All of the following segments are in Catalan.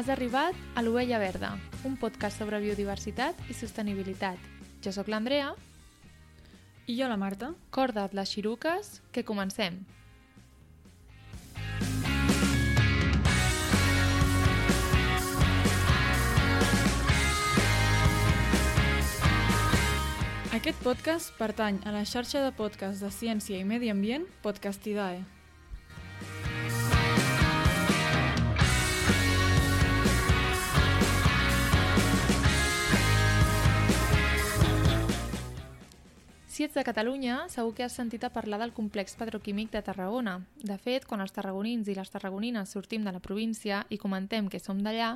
Has arribat a l'Ovella Verda, un podcast sobre biodiversitat i sostenibilitat. Jo sóc l'Andrea, I jo, la Marta. corda't les xiruques, que comencem. Aquest podcast pertany a la xarxa de podcast de ciència i medi ambient Podcastidae. Si ets de Catalunya, segur que has sentit a parlar del complex petroquímic de Tarragona. De fet, quan els tarragonins i les tarragonines sortim de la província i comentem que som d'allà,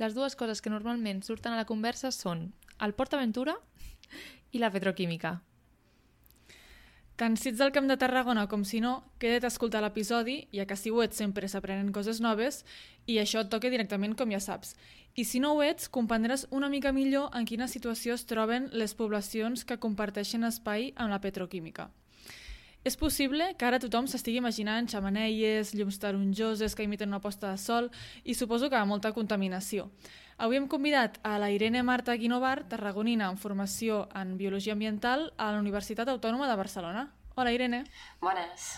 les dues coses que normalment surten a la conversa són el Port Aventura i la petroquímica. Tant si ets del Camp de Tarragona com si no, queda't a escoltar l'episodi, ja que si ho ets sempre s'aprenen coses noves i això et toca directament com ja saps. I si no ho ets, comprendràs una mica millor en quina situació es troben les poblacions que comparteixen espai amb la petroquímica. És possible que ara tothom s'estigui imaginant xamaneies, llums taronjoses que imiten una posta de sol i suposo que molta contaminació. Avui hem convidat a la Irene Marta Guinovar, tarragonina amb formació en Biologia Ambiental a la Universitat Autònoma de Barcelona. Hola, Irene. Bones.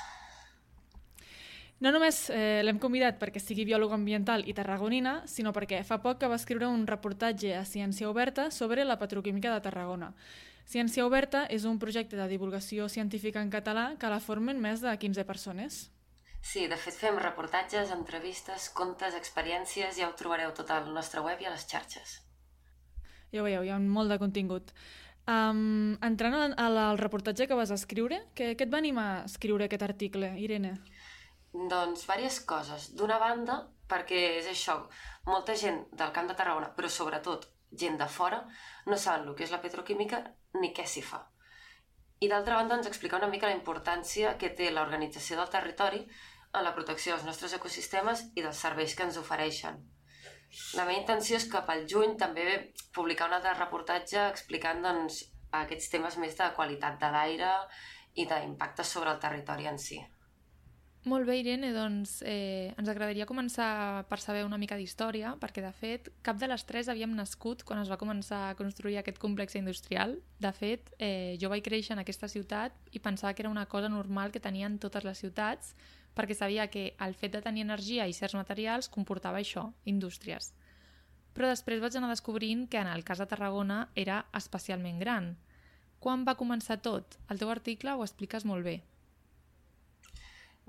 No només eh, l'hem convidat perquè sigui biòloga ambiental i tarragonina, sinó perquè fa poc que va escriure un reportatge a Ciència Oberta sobre la petroquímica de Tarragona. Ciència Oberta és un projecte de divulgació científica en català que la formen més de 15 persones. Sí, de fet fem reportatges, entrevistes, contes, experiències, ja ho trobareu tot al nostre web i a les xarxes. Ja ho veieu, hi ha molt de contingut. Um, entrant al, al reportatge que vas escriure, què, què et va animar a escriure aquest article, Irene? Doncs diverses coses. D'una banda, perquè és això, molta gent del Camp de Tarragona, però sobretot gent de fora, no saben el que és la petroquímica ni què s'hi fa. I d'altra banda ens explica una mica la importància que té l'organització del territori en la protecció dels nostres ecosistemes i dels serveis que ens ofereixen. La meva intenció és que pel juny també publicar un altre reportatge explicant doncs, aquests temes més de qualitat de l'aire i d'impacte sobre el territori en si. Molt bé, Irene, doncs eh, ens agradaria començar per saber una mica d'història, perquè de fet cap de les tres havíem nascut quan es va començar a construir aquest complex industrial. De fet, eh, jo vaig créixer en aquesta ciutat i pensava que era una cosa normal que tenien totes les ciutats, perquè sabia que el fet de tenir energia i certs materials comportava això, indústries. Però després vaig anar descobrint que en el cas de Tarragona era especialment gran. Quan va començar tot? El teu article ho expliques molt bé.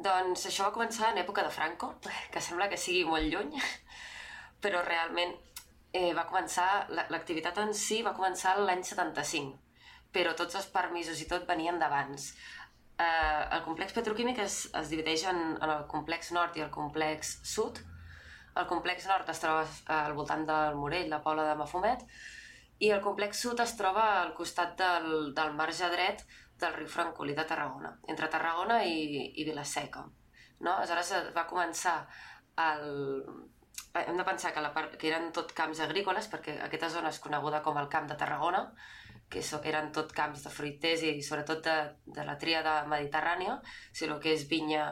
Doncs això va començar en època de Franco, que sembla que sigui molt lluny, però realment eh, va començar, l'activitat en si va començar l'any 75, però tots els permisos i tot venien d'abans. Eh, el complex petroquímic es, es divideix en, en el complex nord i el complex sud. El complex nord es troba al voltant del Morell, la Pobla de Mafumet, i el complex sud es troba al costat del, del marge dret del riu Francolí de Tarragona, entre Tarragona i, i Vilaseca. No? Aleshores va començar el... Hem de pensar que, la part, que eren tot camps agrícoles, perquè aquesta zona és coneguda com el Camp de Tarragona, que so, eren tot camps de fruiters i sobretot de, de la tríada mediterrània, o sigui, el que és vinya,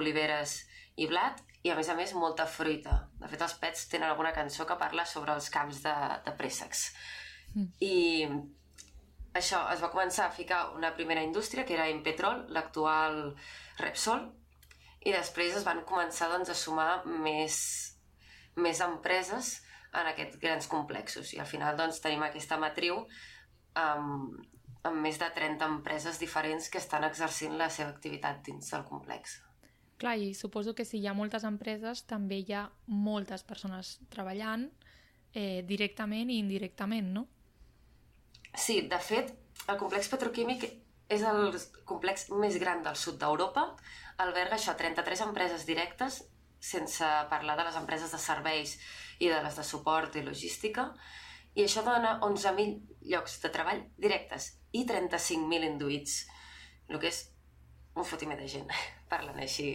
oliveres i blat, i a més a més molta fruita. De fet, els pets tenen alguna cançó que parla sobre els camps de, de préssecs. Mm. I això, es va començar a ficar una primera indústria, que era Impetrol, l'actual Repsol, i després es van començar doncs, a sumar més, més empreses en aquests grans complexos. I al final doncs, tenim aquesta matriu amb, amb més de 30 empreses diferents que estan exercint la seva activitat dins del complex. Clar, i suposo que si hi ha moltes empreses també hi ha moltes persones treballant eh, directament i indirectament, no? Sí, de fet, el complex petroquímic és el complex més gran del sud d'Europa. Alberga això, 33 empreses directes, sense parlar de les empreses de serveis i de les de suport i logística. I això dona 11.000 llocs de treball directes i 35.000 induïts, el que és un fotimer de gent, parlant així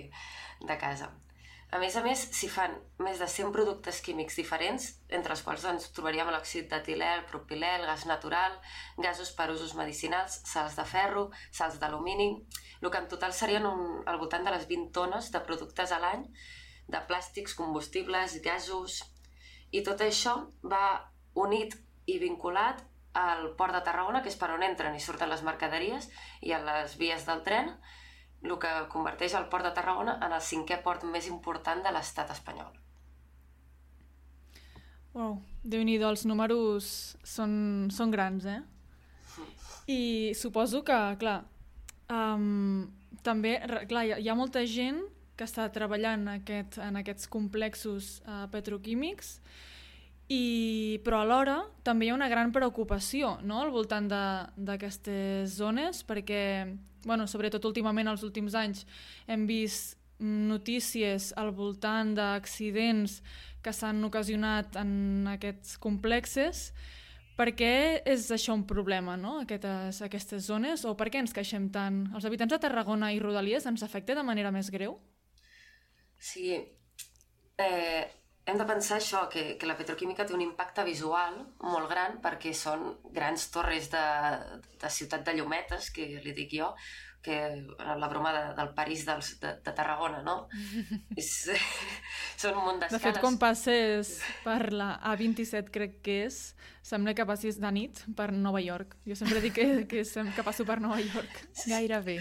de casa. A més a més, s'hi fan més de 100 productes químics diferents, entre els quals doncs, trobaríem l'òxid propilè, el gas natural, gasos per usos medicinals, sals de ferro, sals d'alumini... El que en total serien un, al voltant de les 20 tones de productes a l'any, de plàstics, combustibles, gasos... I tot això va unit i vinculat al port de Tarragona, que és per on entren i surten les mercaderies, i a les vies del tren, el que converteix el port de Tarragona en el cinquè port més important de l'estat espanyol. Wow, déu nhi els números són, són grans, eh? I suposo que, clar, um, també, clar, hi ha, hi ha molta gent que està treballant en, aquest, en aquests complexos uh, petroquímics i, però alhora també hi ha una gran preocupació no? al voltant d'aquestes zones perquè, bueno, sobretot últimament els últims anys hem vist notícies al voltant d'accidents que s'han ocasionat en aquests complexes per què és això un problema, no? aquestes, aquestes zones? O per què ens queixem tant? Els habitants de Tarragona i Rodalies ens afecta de manera més greu? Sí, eh, hem de pensar això, que, que la petroquímica té un impacte visual molt gran perquè són grans torres de, de ciutat de llumetes, que li dic jo, que la broma de, del París dels, de, de Tarragona, no? és, són un munt d'escales. De fet, quan passes per la A27, crec que és, sembla que passis de nit per Nova York. Jo sempre dic que, que, que passo per Nova York. Gairebé.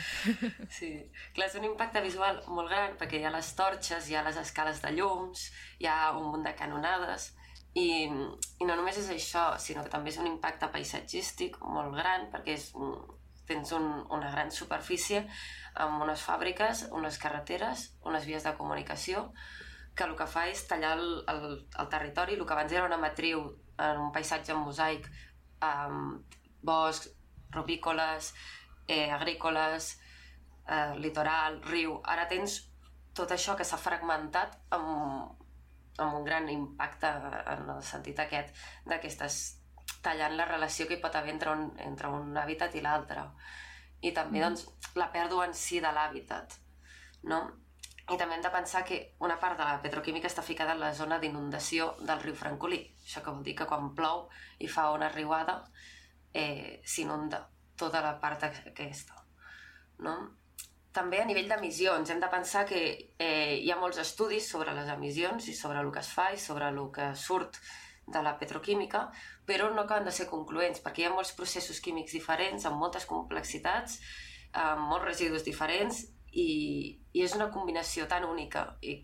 Sí. Clar, és un impacte visual molt gran perquè hi ha les torxes, hi ha les escales de llums, hi ha un munt de canonades, i, i no només és això, sinó que també és un impacte paisatgístic molt gran perquè és, tens un, una gran superfície amb unes fàbriques, unes carreteres, unes vies de comunicació, que el que fa és tallar el, el, el territori, el que abans era una matriu en un paisatge en mosaic, amb boscs, rupícoles, eh, agrícoles, eh, litoral, riu... Ara tens tot això que s'ha fragmentat amb, amb un gran impacte en el sentit aquest de que estàs tallant la relació que hi pot haver entre un, entre un hàbitat i l'altre. I també mm. doncs, la pèrdua en si de l'hàbitat. No? I també hem de pensar que una part de la petroquímica està ficada en la zona d'inundació del riu Francolí. Això que vol dir que quan plou i fa una riuada eh, s'inunda tota la part aquesta. No? També a nivell d'emissions hem de pensar que eh, hi ha molts estudis sobre les emissions i sobre el que es fa i sobre el que surt de la petroquímica, però no acaben de ser concloents, perquè hi ha molts processos químics diferents, amb moltes complexitats, amb molts residus diferents, i, i és una combinació tan única i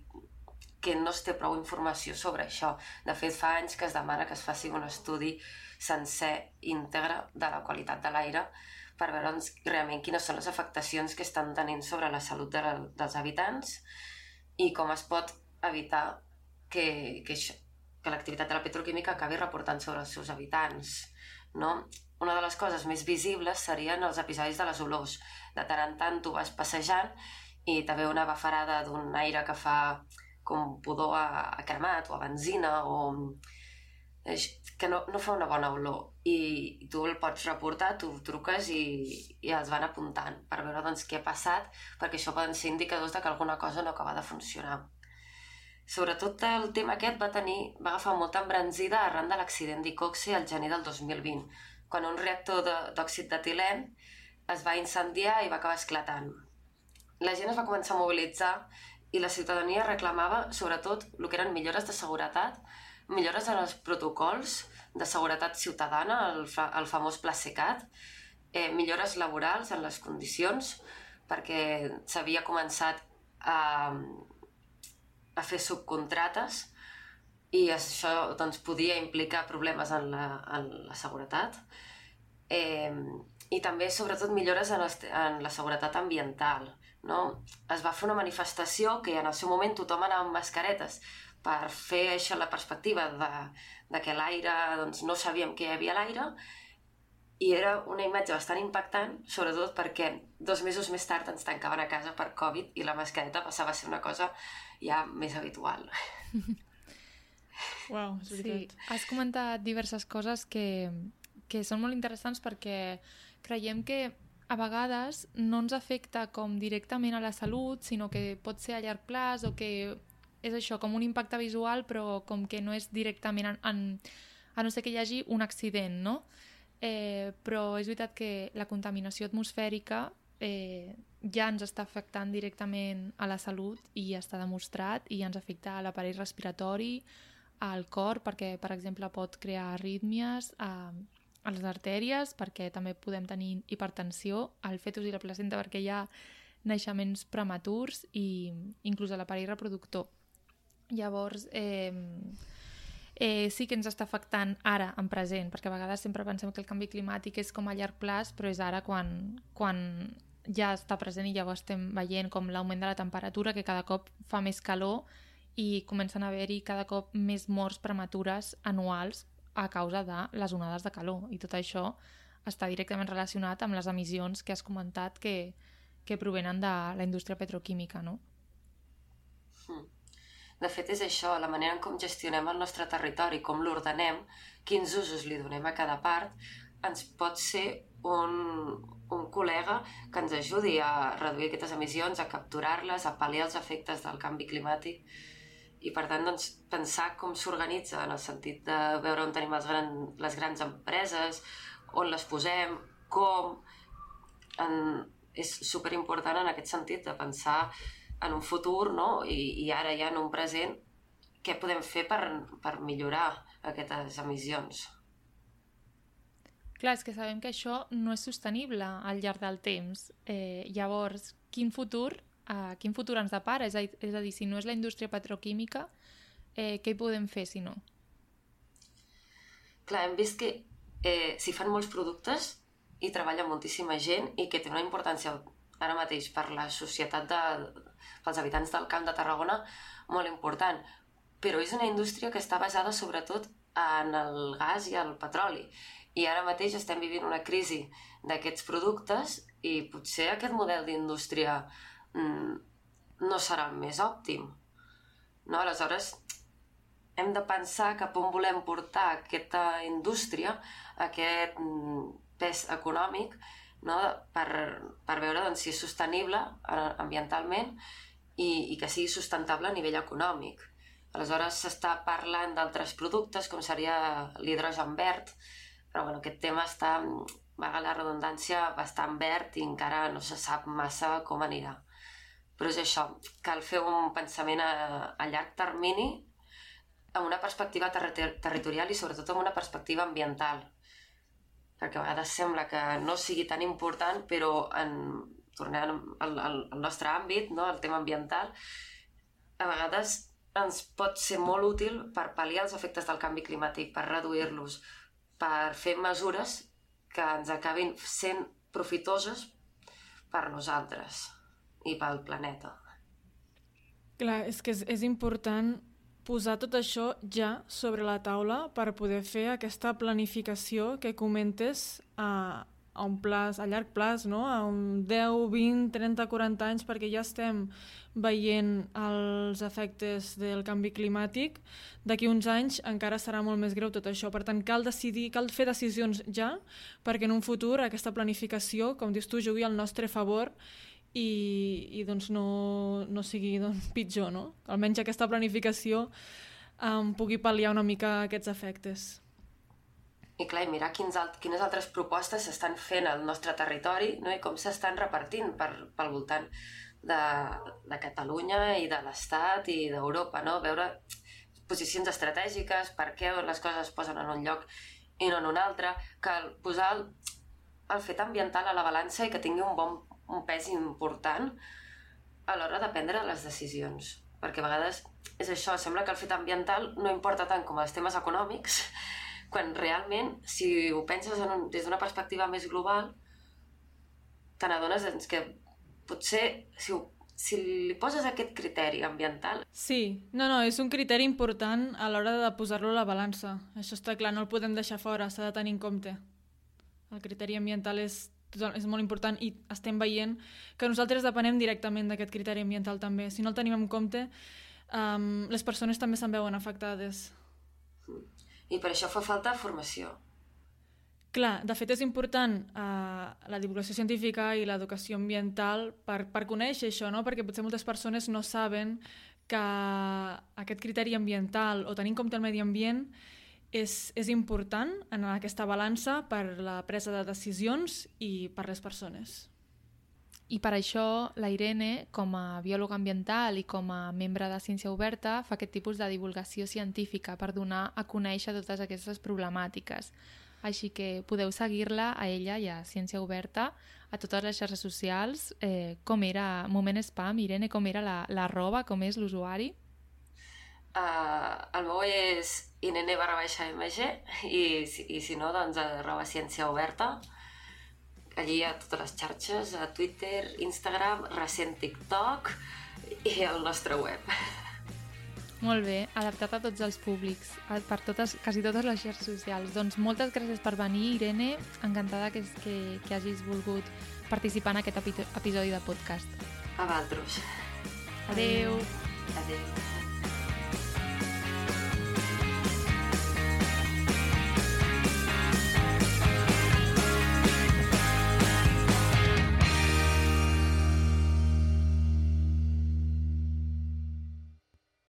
que no es té prou informació sobre això. De fet, fa anys que es demana que es faci un estudi sencer, íntegre, de la qualitat de l'aire, per veure doncs, realment quines són les afectacions que estan tenint sobre la salut de la, dels habitants i com es pot evitar que, que, això, que l'activitat de la petroquímica acabi reportant sobre els seus habitants. No? Una de les coses més visibles serien els episodis de les olors. De tant en tant tu vas passejant i ve una bafarada d'un aire que fa com pudor a, a cremat o a benzina o que no, no fa una bona olor i tu el pots reportar, tu truques i, i els van apuntant per veure doncs, què ha passat perquè això poden ser indicadors de que alguna cosa no acaba de funcionar. Sobretot el tema aquest va tenir, va agafar molta embranzida arran de l'accident d'Icoxe al gener del 2020, quan un reactor d'òxid d'etilè es va incendiar i va acabar esclatant. La gent es va començar a mobilitzar i la ciutadania reclamava sobretot el que eren millores de seguretat, millores en els protocols de seguretat ciutadana, el, fa, el famós Pla Secat, eh, millores laborals en les condicions, perquè s'havia començat a, a fer subcontrates i això doncs, podia implicar problemes en la, en la seguretat. Eh, I també, sobretot, millores en, en la seguretat ambiental. No? Es va fer una manifestació que en el seu moment tothom anava amb mascaretes per fer això la perspectiva de, de que l'aire, doncs no sabíem què hi havia a l'aire, i era una imatge bastant impactant, sobretot perquè dos mesos més tard ens tancaven a casa per Covid i la mascareta passava a ser una cosa ja més habitual. Wow, és veritat. Sí, has comentat diverses coses que, que són molt interessants perquè creiem que a vegades no ens afecta com directament a la salut, sinó que pot ser a llarg plaç o que és això, com un impacte visual, però com que no és directament en, en, a no ser que hi hagi un accident, no? Eh, però és veritat que la contaminació atmosfèrica eh, ja ens està afectant directament a la salut i ja està demostrat i ens afecta a l'aparell respiratori, al cor perquè, per exemple, pot crear arrítmies, a, a les artèries perquè també podem tenir hipertensió, al fetus i la placenta perquè hi ha naixements prematurs i inclús a l'aparell reproductor. Llavors, eh, eh, sí que ens està afectant ara, en present, perquè a vegades sempre pensem que el canvi climàtic és com a llarg plaç, però és ara quan, quan ja està present i llavors estem veient com l'augment de la temperatura, que cada cop fa més calor i comencen a haver-hi cada cop més morts prematures anuals a causa de les onades de calor. I tot això està directament relacionat amb les emissions que has comentat que, que provenen de la indústria petroquímica, no? Hmm. De fet, és això, la manera en com gestionem el nostre territori, com l'ordenem, quins usos li donem a cada part, ens pot ser un, un col·lega que ens ajudi a reduir aquestes emissions, a capturar-les, a pal·liar els efectes del canvi climàtic. I per tant doncs, pensar com s'organitza en el sentit de veure on tenim les, gran, les grans empreses, on les posem, com, en, és super important en aquest sentit de pensar en un futur no? I, i ara ja en un present què podem fer per, per millorar aquestes emissions. Clar, és que sabem que això no és sostenible al llarg del temps. Eh, llavors, quin futur, eh, quin futur ens depara? És a, és a dir, si no és la indústria petroquímica, eh, què hi podem fer si no? Clar, hem vist que eh, s'hi fan molts productes i treballa moltíssima gent i que té una importància ara mateix per la societat de, pels habitants del Camp de Tarragona molt important. Però és una indústria que està basada sobretot en el gas i el petroli. I ara mateix estem vivint una crisi d'aquests productes i potser aquest model d'indústria mm, no serà el més òptim. No? Aleshores, hem de pensar cap on volem portar aquesta indústria, aquest mm, pes econòmic no? per, per veure doncs, si és sostenible eh, ambientalment i, i que sigui sustentable a nivell econòmic. Aleshores s'està parlant d'altres productes com seria l'hidrogen verd, però bueno, aquest tema està, vaga la redundància, bastant verd i encara no se sap massa com anirà. Però és això, cal fer un pensament a, a llarg termini amb una perspectiva ter territorial i sobretot amb una perspectiva ambiental perquè a vegades sembla que no sigui tan important, però en, tornant al, al, al nostre àmbit, no, el tema ambiental, a vegades ens pot ser molt útil per pal·liar els efectes del canvi climàtic, per reduir-los, per fer mesures que ens acabin sent profitoses per nosaltres i pel planeta. Clar, és que és, és important posar tot això ja sobre la taula per poder fer aquesta planificació que comentes a, a un plaç, a llarg plaç, no? a un 10, 20, 30, 40 anys, perquè ja estem veient els efectes del canvi climàtic. D'aquí uns anys encara serà molt més greu tot això. Per tant, cal, decidir, cal fer decisions ja perquè en un futur aquesta planificació, com dius tu, jugui al nostre favor i, i doncs no, no sigui doncs, pitjor, no? Almenys aquesta planificació um, pugui pal·liar una mica aquests efectes. I clar, i mirar quins alt, quines altres propostes s'estan fent al nostre territori no? i com s'estan repartint per, pel voltant de, de Catalunya i de l'Estat i d'Europa, no? Veure posicions estratègiques, per què les coses es posen en un lloc i no en un altre, que posar el, el fet ambiental a la balança i que tingui un bon un pes important a l'hora de prendre les decisions. Perquè a vegades és això, sembla que el fet ambiental no importa tant com els temes econòmics, quan realment, si ho penses en un, des d'una perspectiva més global, te n'adones doncs, que potser si, ho, si li poses aquest criteri ambiental... Sí, no, no, és un criteri important a l'hora de posar-lo a la balança. Això està clar, no el podem deixar fora, s'ha de tenir en compte. El criteri ambiental és és molt important i estem veient que nosaltres depenem directament d'aquest criteri ambiental també. Si no el tenim en compte, um, les persones també se'n veuen afectades. I per això fa falta formació. Clar, de fet és important uh, la divulgació científica i l'educació ambiental per, per conèixer això, no? perquè potser moltes persones no saben que aquest criteri ambiental o tenir en compte el medi ambient és, és important en aquesta balança per la presa de decisions i per les persones. I per això la Irene, com a biòloga ambiental i com a membre de Ciència Oberta, fa aquest tipus de divulgació científica per donar a conèixer totes aquestes problemàtiques. Així que podeu seguir-la a ella i a Ciència Oberta a totes les xarxes socials, eh, com era Moment Spam, Irene, com era la, la roba, com és l'usuari? Uh, el meu és inene barra baixa mg i, i si no, doncs arroba ciència oberta allí a totes les xarxes, a Twitter, Instagram, recent TikTok i el nostre web. Molt bé, adaptat a tots els públics, per totes, quasi totes les xarxes socials. Doncs moltes gràcies per venir, Irene. Encantada que, que, que hagis volgut participar en aquest epi- episodi de podcast. A vosaltres. Adeu. Adéu.